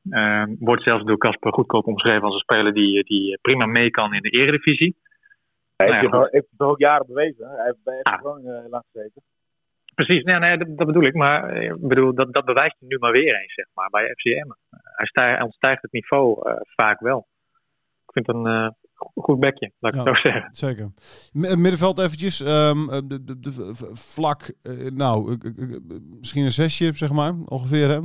Ehm, wordt zelfs door Casper Goedkoop omschreven als een speler die, die prima mee kan in de eredivisie. Hij Nou heeft, toch ook jaren bewezen. hè? Hij heeft bij Ah. Groningen lang gezeten. Precies, nee, nee, dat, dat bedoel ik. Maar eh, ik bedoel, dat, dat bewijst hij nu maar weer eens, zeg maar, bij FCM. hij, stij- hij ontstijgt het niveau eh, vaak wel. Ik vind het een eh, goed bekje, laat ik Ja. het zo zeggen. Zeker. M- Middenveld eventjes. eh, de, de, de vlak, eh, nou, misschien een zesje, zeg maar, ongeveer. Hè?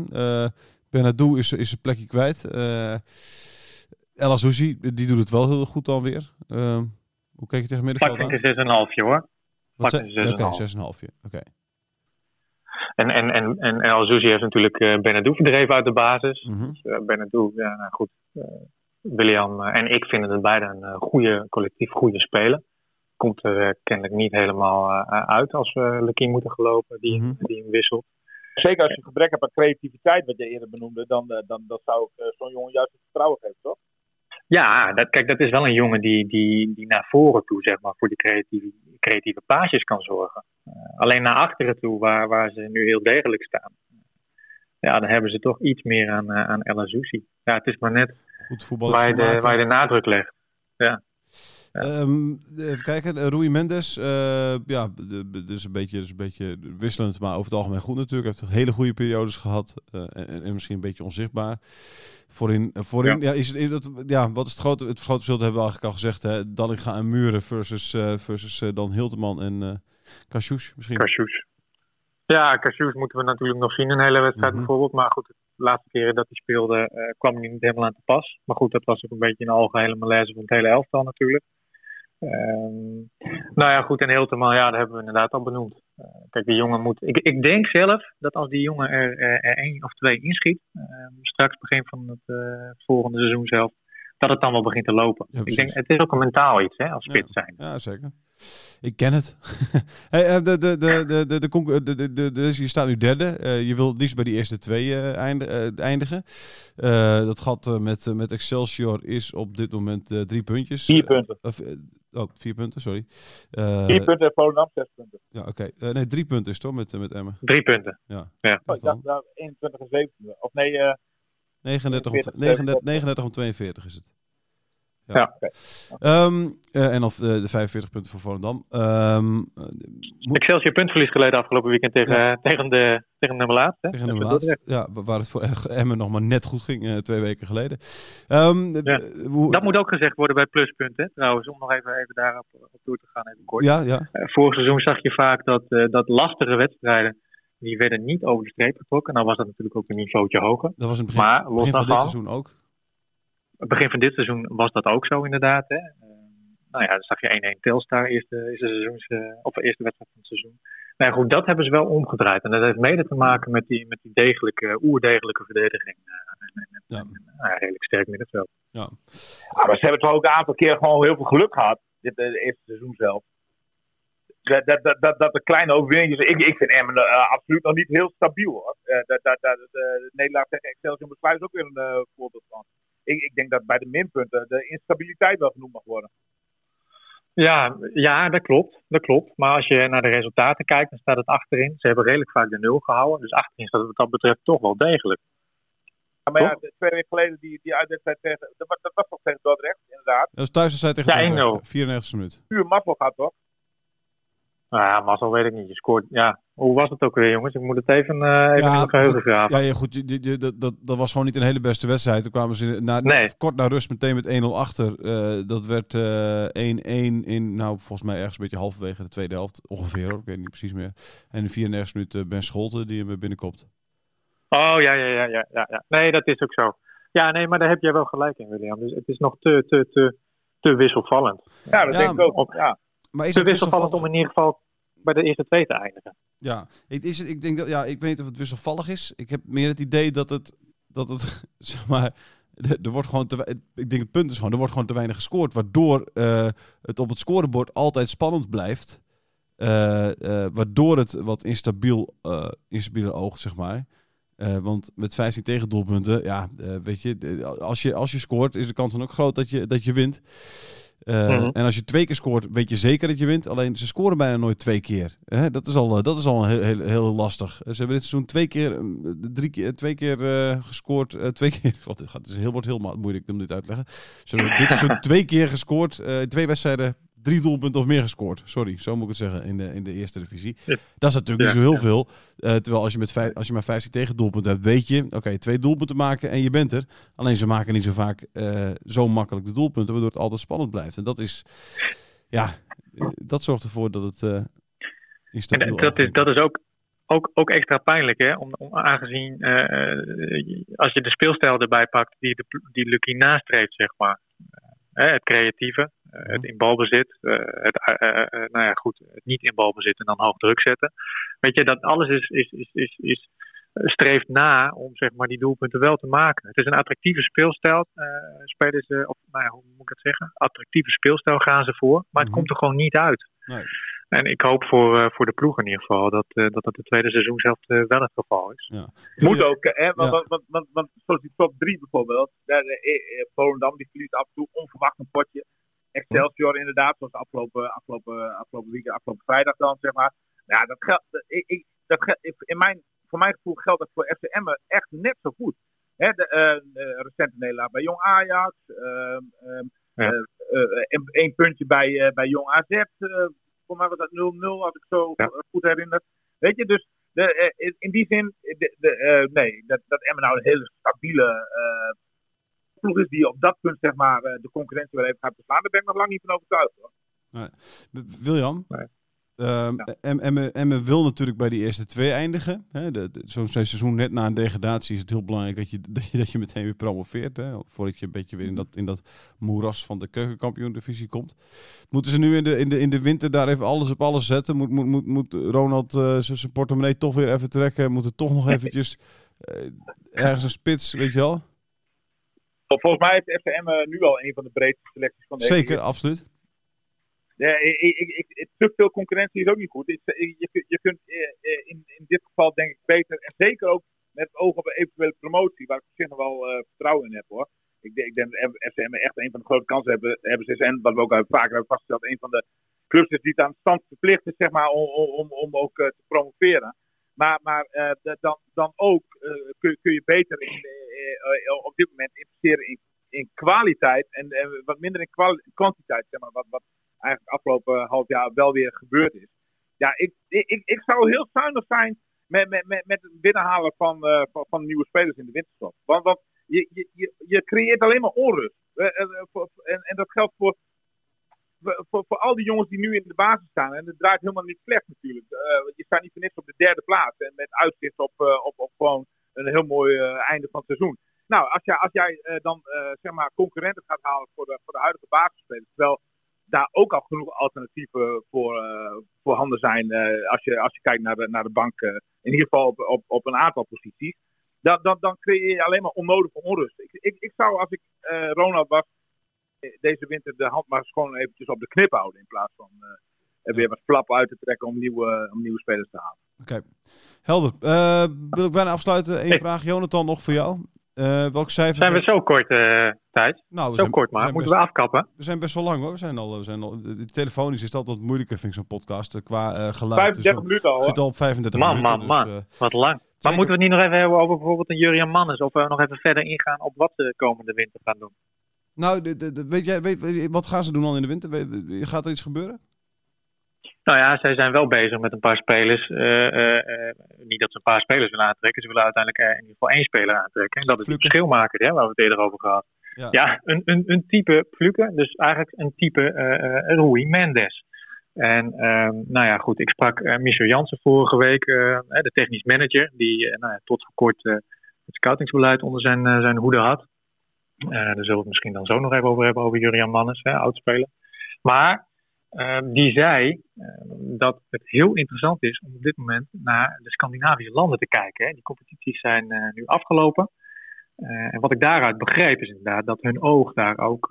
Eh Benadou is, is zijn plekje kwijt. Eh El Azouzi, die doet het wel heel goed alweer. Ehm hoe kijk je tegen middenveld Vlak aan? ik een 6,5 hoor. Vlak Oké, 6,5. 6,5. Oké. En, en, en, en El Zouzi heeft natuurlijk eh Benadou verdreven uit de basis. Mhm. Dus, eh, Benadou, ja, nou goed. William eh, en ik vinden het beide een eh, goede, collectief goede speler. Komt er eh, kennelijk niet helemaal eh, uit als we Lekin moeten gelopen die, Mhm. die hem wisselt. Zeker als je gebrek hebt aan creativiteit, wat je eerder benoemde, dan, dan, dan zou ik eh, zo'n jongen juist het vertrouwen geven, toch? Ja, dat, kijk, dat is wel een jongen die, die, die naar voren toe, zeg maar, voor die creatieve, creatieve paasjes kan zorgen. Eh, alleen naar achteren toe, waar, waar ze nu heel degelijk staan. Ja, dan hebben ze toch iets meer aan, eh, aan El Azouzi. Ja, het is maar net Goed voetbal. waar je, de, waar je de nadruk legt. Ehm, even kijken, eh, Rui Mendes, eh, ja, dus een beetje, dus een beetje wisselend, maar over het algemeen goed natuurlijk. Heeft hele goede periodes gehad eh, en, en misschien een beetje onzichtbaar. Voorin, voorin ja. is, het- is dat, ja, wat is het grote, het grote verschil, dat hebben we eigenlijk al gezegd, hè? Dallinga en Muren versus, versus dan Hilteman en Cassius misschien. Cassius. Ja, Cassius moeten we natuurlijk nog zien een hele wedstrijd Mhm. bijvoorbeeld. Maar goed, de laatste keren dat hij speelde eh, kwam hij niet helemaal aan te pas. Maar goed, dat was ook een beetje een algehele malaise van het hele elftal natuurlijk. Ehm, nou ja, goed, en Hilterman, ja, dat hebben we inderdaad al benoemd. Eh, kijk, die jongen moet... Ik, ik denk zelf dat als die jongen er, er, er één of twee inschiet, straks begin van het eh, volgende seizoen zelf, dat het dan wel begint te lopen. Ja, ik denk, het is ook een mentaal iets, hè, als Ja. spits zijn. Ja, zeker. Ik ken het. hey, eh, de, de, de, de, de, de, concu- de, de, de, de- je staat nu derde. Eh, je wil het liefst bij die eerste twee eh, einde- eh, eindigen. Eh, dat gat eh, met, met Excelsior is op dit moment eh, drie puntjes. Vier punten. Of, oh, vier punten, sorry. Eh, Vier punten en Volendam zes punten. Ja, oké. Eh, nee, drie punten is hoor, met, met Emmen. Drie punten. Ja. Ja. Oh, ik dacht nou, 21 en 17. Of nee, eh 39 om, 42, 39, 39 om 42 is het. Ja. Ehm, eh, en of de 45 punten voor Volendam. Ehm, eh, moet- Excelsior puntverlies geleden afgelopen weekend tegen, tegen, de, tegen nummer laatste. Tegen Tegen laatst. Ja, wa- waar het voor Emmen nog maar net goed ging eh, twee weken geleden. Ehm, Ja. eh, hoe- Dat moet ook gezegd worden bij pluspunten. hè, Trouwens, om nog even, even daarop op toe te gaan, even kort. Ja, ja. Eh, vorig seizoen zag je vaak dat, eh, dat lastige wedstrijden, die werden niet over de streep getrokken. Nou was dat natuurlijk ook een niveautje hoger. Dat was in het begin, Maar, begin van dit seizoen ook. Het begin van dit seizoen was dat ook zo inderdaad. Hè. Eh, nou ja, dan zag je 1-1 Telstar, eerste, eerste, seizoens, eh, of eerste wedstrijd van het seizoen. Nou ja, goed, dat hebben ze wel omgedraaid. En dat heeft mede te maken met die, met die degelijke, oerdegelijke verdediging. eh, en, en, en, Ja. en, nou ja, redelijk sterk middenveld. Ja. Ah, maar ze hebben toch ook een aantal keer gewoon heel veel geluk gehad. Dit eh, eerste seizoen zelf. Dat, dat, dat, dat, de kleine overwinningen. Ik, ik vind Emmen eh, absoluut nog niet heel stabiel hoor. Eh, dat, dat, dat, de Nederland tegen Excelsior Besluit is ook weer een eh, voorbeeld van. Ik, ik denk dat bij de minpunten de instabiliteit wel genoemd mag worden. Ja, ja, dat klopt. Dat klopt. Maar als je naar de resultaten kijkt, dan staat het achterin. Ze hebben redelijk vaak de nul gehouden. Dus achterin staat het wat dat betreft toch wel degelijk. Ja, maar ja, twee weken geleden die, die uitwedstrijd tegen. Dat, was- toch tegen Dordrecht, inderdaad. Dat was thuiswedstrijd tegen Ja, Dordrecht, 1-0. 94 minuut. Puur mazzel gaat toch? Nou ja, mazzel weet ik niet. Je scoort, ja. Hoe was het ook weer, jongens? Ik moet het even, eh even Ja, in mijn geheugen graven. Ja, ja goed, je- je- je- dat, dat, dat was gewoon niet een hele beste wedstrijd. Toen kwamen ze na, Nee. kort na rust meteen met 1-0 achter. Eh, dat werd eh, 1-1 in, nou volgens mij ergens een beetje halverwege de tweede helft. Ongeveer hoor, ik weet niet precies meer. En in de 34 minuut eh, Ben Scholten die hem binnenkomt. Oh, ja, ja, ja, ja, ja, ja. Nee, dat is ook zo. Ja, nee, maar daar heb jij wel gelijk in, William. Dus het is nog te, te, te, te wisselvallend. Ja, dat Ja, denk ik ook. Ja. Maar is het wisselvallend om in ieder geval bij de eerste twee te eindigen. Ja, ik, is het, ik denk dat, ja, ik weet niet of het wisselvallig is. Ik heb meer het idee dat het, dat het zeg maar, er wordt gewoon te, ik denk het punt is gewoon, er wordt gewoon te weinig gescoord, waardoor eh, het op het scorebord altijd spannend blijft, Eh, eh, waardoor het wat instabiel, instabieler oogt, zeg maar. Want met 15 tegendoelpunten, ja, weet je, als je, als je scoort, is de kans dan ook groot dat je, dat je wint. Eh, Mhm. En als je twee keer scoort, weet je zeker dat je wint. Alleen ze scoren bijna nooit twee keer. Hè? Dat is al, eh, dat is al heel, heel, heel lastig. Ze hebben dit seizoen twee keer, eh, drie keer, twee keer eh, gescoord. eh, twee keer, wat, dit gaat, het is heel, wordt heel moeilijk om dit uit te leggen. Ze hebben dit seizoen twee keer gescoord. eh, twee wedstrijden drie doelpunten of meer gescoord. Sorry, zo moet ik het zeggen in de, in de eerste divisie. Ja. Dat is natuurlijk Ja, niet zo heel veel. Eh, terwijl als je, met vijf, als je maar 15 tegen doelpunten hebt, weet je, oké, twee doelpunten maken en je bent er. Alleen ze maken niet zo vaak eh, zo makkelijk de doelpunten, waardoor het altijd spannend blijft. En dat is, ja, dat zorgt ervoor dat het eh En dat, is, dat is ook, ook, ook extra pijnlijk, hè? Om, om, aangezien als je de speelstijl erbij pakt die, de, die Lucky nastreeft, zeg maar. Het creatieve, het in balbezit, eh, het, eh, eh, nou ja, goed, het niet in balbezit en dan hoog druk zetten. Weet je, dat alles is, is, is, is, is, streeft na om zeg maar, die doelpunten wel te maken. Het is een attractieve speelstijl, eh spelen ze, of nou ja, hoe moet ik het zeggen? Attractieve speelstijl gaan ze voor, maar het Mhm. komt er gewoon niet uit. Nee. En ik hoop voor, eh, voor de ploeg in ieder geval dat eh, dat, dat het tweede seizoen zelf eh, wel het geval is. Ja. Moet ook, hè? Want, Ja. want, want, want, want zoals die top 3 bijvoorbeeld. Daar, eh, eh, Volendam die verliest af en toe onverwacht een potje. Excelsior inderdaad, zoals afgelopen, afgelopen, afgelopen weekend, afgelopen vrijdag dan, zeg maar. Ja, dat geldt, ik, ik, dat geldt, in mijn, voor mijn gevoel geldt dat voor FCM echt net zo goed. Hè, de, de recente nederlaag bij Jong Ajax. Ja. een- één puntje bij, bij Jong AZ. voor mij was dat 0-0, als ik zo Ja. goed herinner. Weet je, dus de, in- die zin, de, de, nee, dat, dat Emmen nou een hele stabiele ploeg is die op dat punt zeg maar eh, de concurrentie weer even gaat beslaan, daar ben ik nog lang niet van overtuigd. Hoor. W- William, Nee. ehm, Ja. Wil natuurlijk bij die eerste twee eindigen. Zo'n seizoen net na een degradatie is het heel belangrijk dat je, dat je, dat je meteen weer promoveert. Hè? Voordat je een beetje weer in dat, in dat moeras van de keukenkampioen-divisie komt. Moeten ze nu in de, in, de, in de winter daar even alles op alles zetten? Moet, moet, moet, moet Ronald eh, zijn portemonnee toch weer even trekken? Moet er toch nog eventjes eh, ergens een spits, weet je wel? Volgens mij heeft FCM eh, nu al een van de breedste selecties van de Zeker, absoluut. Ja, ik, ik, ik, te veel concurrentie is ook niet goed. Ik- je, kunt- je kunt eh, eh, in, in dit geval denk ik beter, en zeker ook met het oog op een eventuele promotie, waar ik op zich nog wel eh, vertrouwen in heb hoor. Ik, denk- ik denk dat FCM echt een van de grote kansen hebben, hebben ze is. En wat we ook vaker hebben vastgesteld, een van de clubs is die het aan stand verplicht is zeg maar, om, om, om ook eh, te promoveren. Maar, maar eh, da- dan, dan ook eh, kun, kun je beter in, eh, op dit moment investeren in, in kwaliteit en wat minder in kwantiteit, zeg maar, wat, wat eigenlijk afgelopen half jaar wel weer gebeurd is. Ja, ik, ik, ik- zou heel zuinig zijn met, met, met, met het binnenhalen van, van, van nieuwe spelers in de winterstop. Want, want je, je, je, creëert alleen maar onrust. En, en dat geldt voor, voor, voor al die jongens die nu in de basis staan. En het draait helemaal niet slecht natuurlijk. Eh, je staat niet voor niks op de derde plaats. En met uitzicht op, eh, op, op gewoon een heel mooi eh, einde van het seizoen. Nou, als jij, als jij dan zeg maar concurrenten gaat halen voor de, voor de huidige basisspelers. Terwijl daar ook al genoeg alternatieven voor, voor handen zijn. Als, je, als je kijkt naar de, naar de bank, in ieder geval op, op, op een aantal posities. Dan, dan, dan creëer je alleen maar onnodige onrust. Ik, ik, ik zou, als ik Ronald was, deze winter de hand maar eens gewoon eventjes op de knip houden. In plaats van er weer wat flap uit te trekken om nieuwe, om nieuwe spelers te halen. Oké, helder. wil ik bijna afsluiten. Eén hey. vraag, Jonathan, nog voor jou. Uh, welk cijfer? Zijn we zo kort, uh, Thijs? Nou, zo zijn, kort maar. Moeten best, we afkappen? We zijn best wel lang hoor. We zijn al, we zijn al, de telefonisch is altijd wat moeilijker, vind ik zo'n podcast. Qua uh, geluid. 35 dus minuten al. zit al op 35 man, minuten. Man, man, dus, wat lang. Maar moeten we het niet nog even hebben over bijvoorbeeld een Jurian Mannes? Of we nog even verder ingaan op wat ze komende winter gaan doen? Nou, de, de, de, weet jij, weet, wat gaan ze doen al in de winter? Gaat er iets gebeuren? Nou ja, zij zijn wel bezig met een paar spelers. Uh, uh, uh, niet dat ze een paar spelers willen aantrekken. Ze willen uiteindelijk in ieder geval één speler aantrekken. En dat is het verschilmaker, hè, waar we het eerder over gehad. Ja, ja een, een, een type Fluke. Dus eigenlijk een type Rui Mendes. En ehm, nou ja, goed. Ik sprak Michel Jansen vorige week, de technisch manager. Die nou ja, tot voor kort het scoutingsbeleid onder zijn, zijn hoede had. Daar zullen we het misschien dan zo nog even over hebben, over Jurian Mannes, oudspeler. Maar uh, die zei uh, dat het heel interessant is om op dit moment naar de Scandinavische landen te kijken. Hè. Die competities zijn uh, nu afgelopen. en wat ik daaruit begreep is inderdaad dat hun oog daar ook,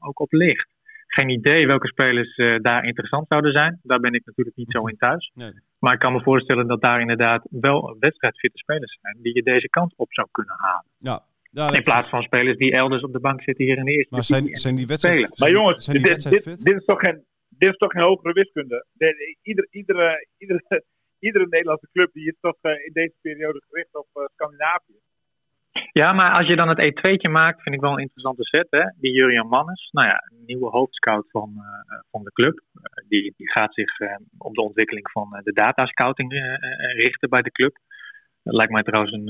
ook op ligt. Geen idee welke spelers daar interessant zouden zijn. Daar ben ik natuurlijk niet zo in thuis. Nee. Maar ik kan me voorstellen dat daar inderdaad wel wedstrijdfitte spelers zijn die je deze kant op zou kunnen halen. Ja, ja, in plaats van spelers die elders op de bank zitten hier in de eerste Maar zijn, zijn die wedstrijden... Maar jongens, dit, dit, dit, is toch geen, dit is toch geen hogere wiskunde. De, ieder, iedere, iedere, iedere Nederlandse club die is toch uh, in deze periode gericht op uh, Scandinavië. Ja, maar als je dan het E2'tje maakt, vind ik wel een interessante set. Hè? Die Jurian Mannes, nou ja, een nieuwe hoofdscout van, uh, van de club. die, die gaat zich op de ontwikkeling van de datascouting richten bij de club. Lijkt mij trouwens een,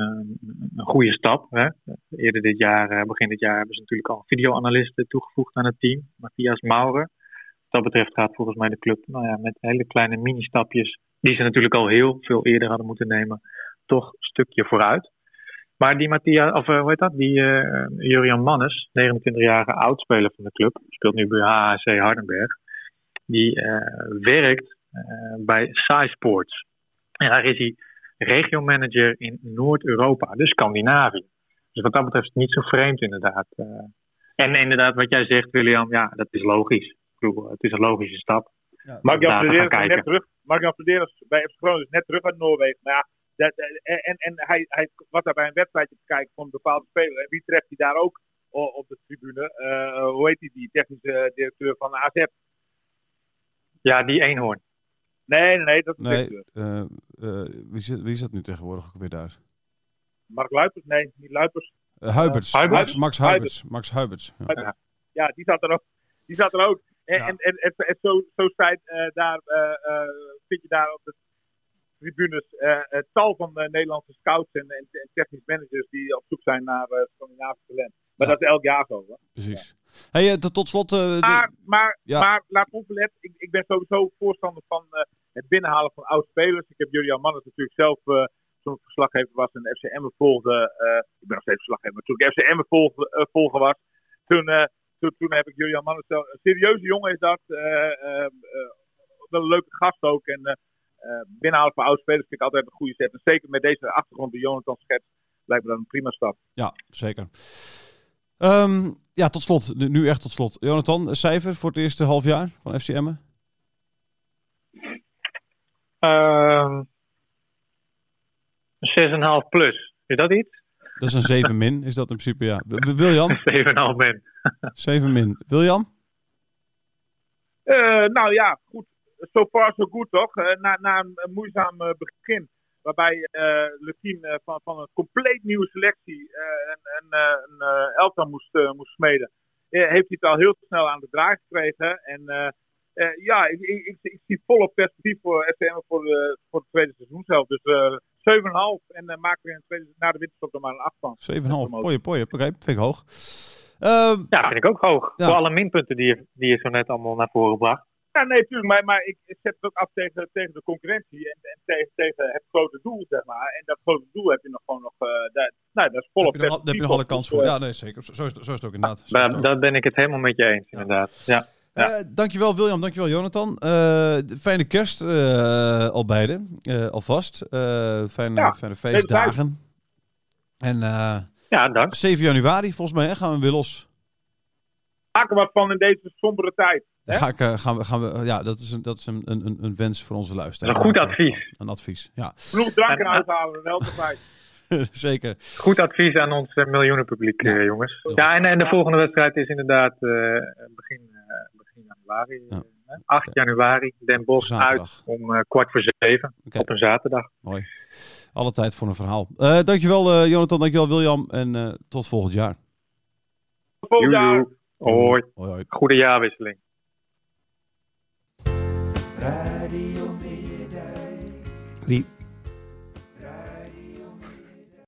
een goede stap. Hè? Eerder dit jaar, begin dit jaar, hebben ze natuurlijk al videoanalisten toegevoegd aan het team. Matthias Maurer dat betreft gaat volgens mij de club nou ja, met hele kleine mini-stapjes, die ze natuurlijk al heel veel eerder hadden moeten nemen, toch een stukje vooruit. Maar die Matthias, of uh, hoe heet dat? Die uh, Jurian Mannes, 29-jarige oudspeler van de club, speelt nu bij HHC Hardenberg. Die werkt bij Sai Sports. En daar is hij regiomanager in Noord-Europa, dus Scandinavië. Dus wat dat betreft is het niet zo vreemd inderdaad. en inderdaad, wat jij zegt, William, ja, dat is logisch bedoel, het is een logische stap. Ja. Mark Jan Flederis net terug. Mark Jan Flederis bij FC Groningen is net terug uit Noorwegen. Maar ja, dat, en, en hij, hij was daar bij een wedstrijdje te kijken van een bepaalde speler. En wie treft hij daar ook op de tribune? Uh, hoe heet hij, die technische directeur van de AZ? Ja, die eenhoorn. Nee, nee, nee, dat is nee, uh, uh, wie, zit, wie is dat nu tegenwoordig ook weer daar? Mark Luipers? Nee, niet Luipers. Huiberts. Max, Max Huiberts. Max Huiberts. Ja. ja, die zat er ook. Die zat er ook. En, en, en, en, zo, zo zijn, uh, daar, uh, vind je daar op de tribunes het tal van Nederlandse scouts en, en, technisch managers die op zoek zijn naar Scandinavisch talent. Maar ja. dat is elk jaar zo. Hè? Precies. Ja. Hey, tot, slot. maar, maar, ja. maar laat onverlet, ik, ik ben sowieso voorstander van het binnenhalen van oud-spelers. Ik heb Julian Manners natuurlijk zelf toen ik verslaggever was en FCM volgde. ik ben nog steeds verslaggever, maar toen ik FCM volgde, volger was. Toen toen, toen heb ik Julian Mannes, een serieuze jongen is dat. Uh, wel een leuke gast ook. En uh, binnenhalen van oude spelers vind ik altijd een goede set. En zeker met deze achtergrond die Jonathan schetst, lijkt me dat een prima stap. Ja, zeker. Um, ja, tot slot. Nu echt tot slot. Jonathan, cijfer voor het eerste half jaar van FCM? Um, 6,5 plus. Is dat iets? Dat is een 7 min, is dat in principe, ja. William? 7,5 min. 7 min. William? Uh, nou ja, goed. So far so good, toch? Uh, na, na een, moeizaam uh, begin, waarbij uh, Lukien van, van een compleet nieuwe selectie een, een, een elftal moest, moest smeden, heeft hij het al heel snel aan de draai gekregen. En ja, ik, ik, ik, ik, zie volop perspectief voor FCM voor, de, voor het tweede seizoen zelf. Dus 7,5 en uh, maken we in tweede, na de winterstop er maar een 8 van. 7,5, pooie, pooie. Oké, vind ik hoog. Uh, ja, vind ik ook hoog. Ja. Voor alle minpunten die je, die je zo net allemaal naar voren bracht. Ja, nee, natuurlijk. Maar, maar ik zet het ook af tegen, tegen de concurrentie en, en tegen, tegen het grote doel, zeg maar. En dat grote doel heb je nog gewoon nog... Uh, daar, nou, dat is volop Daar heb je nog alle kans voor. Ja, nee, zeker. Zo, zo, is, zo is het ook inderdaad. Daar, daar ben ik het helemaal met je eens, inderdaad. Ja. Ja. Eh, dankjewel William, dankjewel Jonathan. Eh, fijne kerst eh, al beide, eh, alvast. Eh, fijne, Ja, fijne feestdagen. En eh, Ja, dank. 7 januari volgens mij hè, gaan we weer los. Maak er wat van in deze sombere tijd. Dan Hè? ga ik, eh, gaan we, gaan we, ja, dat is, een, dat is een, een, een wens voor onze luisteraars. Een goed advies. Een advies, ja. Genoeg drank En- eruit halen, wel te fijn. Zeker. Goed advies aan ons miljoenenpubliek, eh, jongens. Ja, en, en de volgende wedstrijd is inderdaad eh, begin januari. Ja. eh, 8 januari, Den Bosch uit om eh, kwart voor zeven op een zaterdag. Mooi. Alle tijd voor een verhaal. Eh dankjewel eh, Jonathan, dankjewel William. En eh, tot volgend jaar. Volgend jaar. Hoi. Hoi, hoi. Goede jaarwisseling. Radio Meerdijk.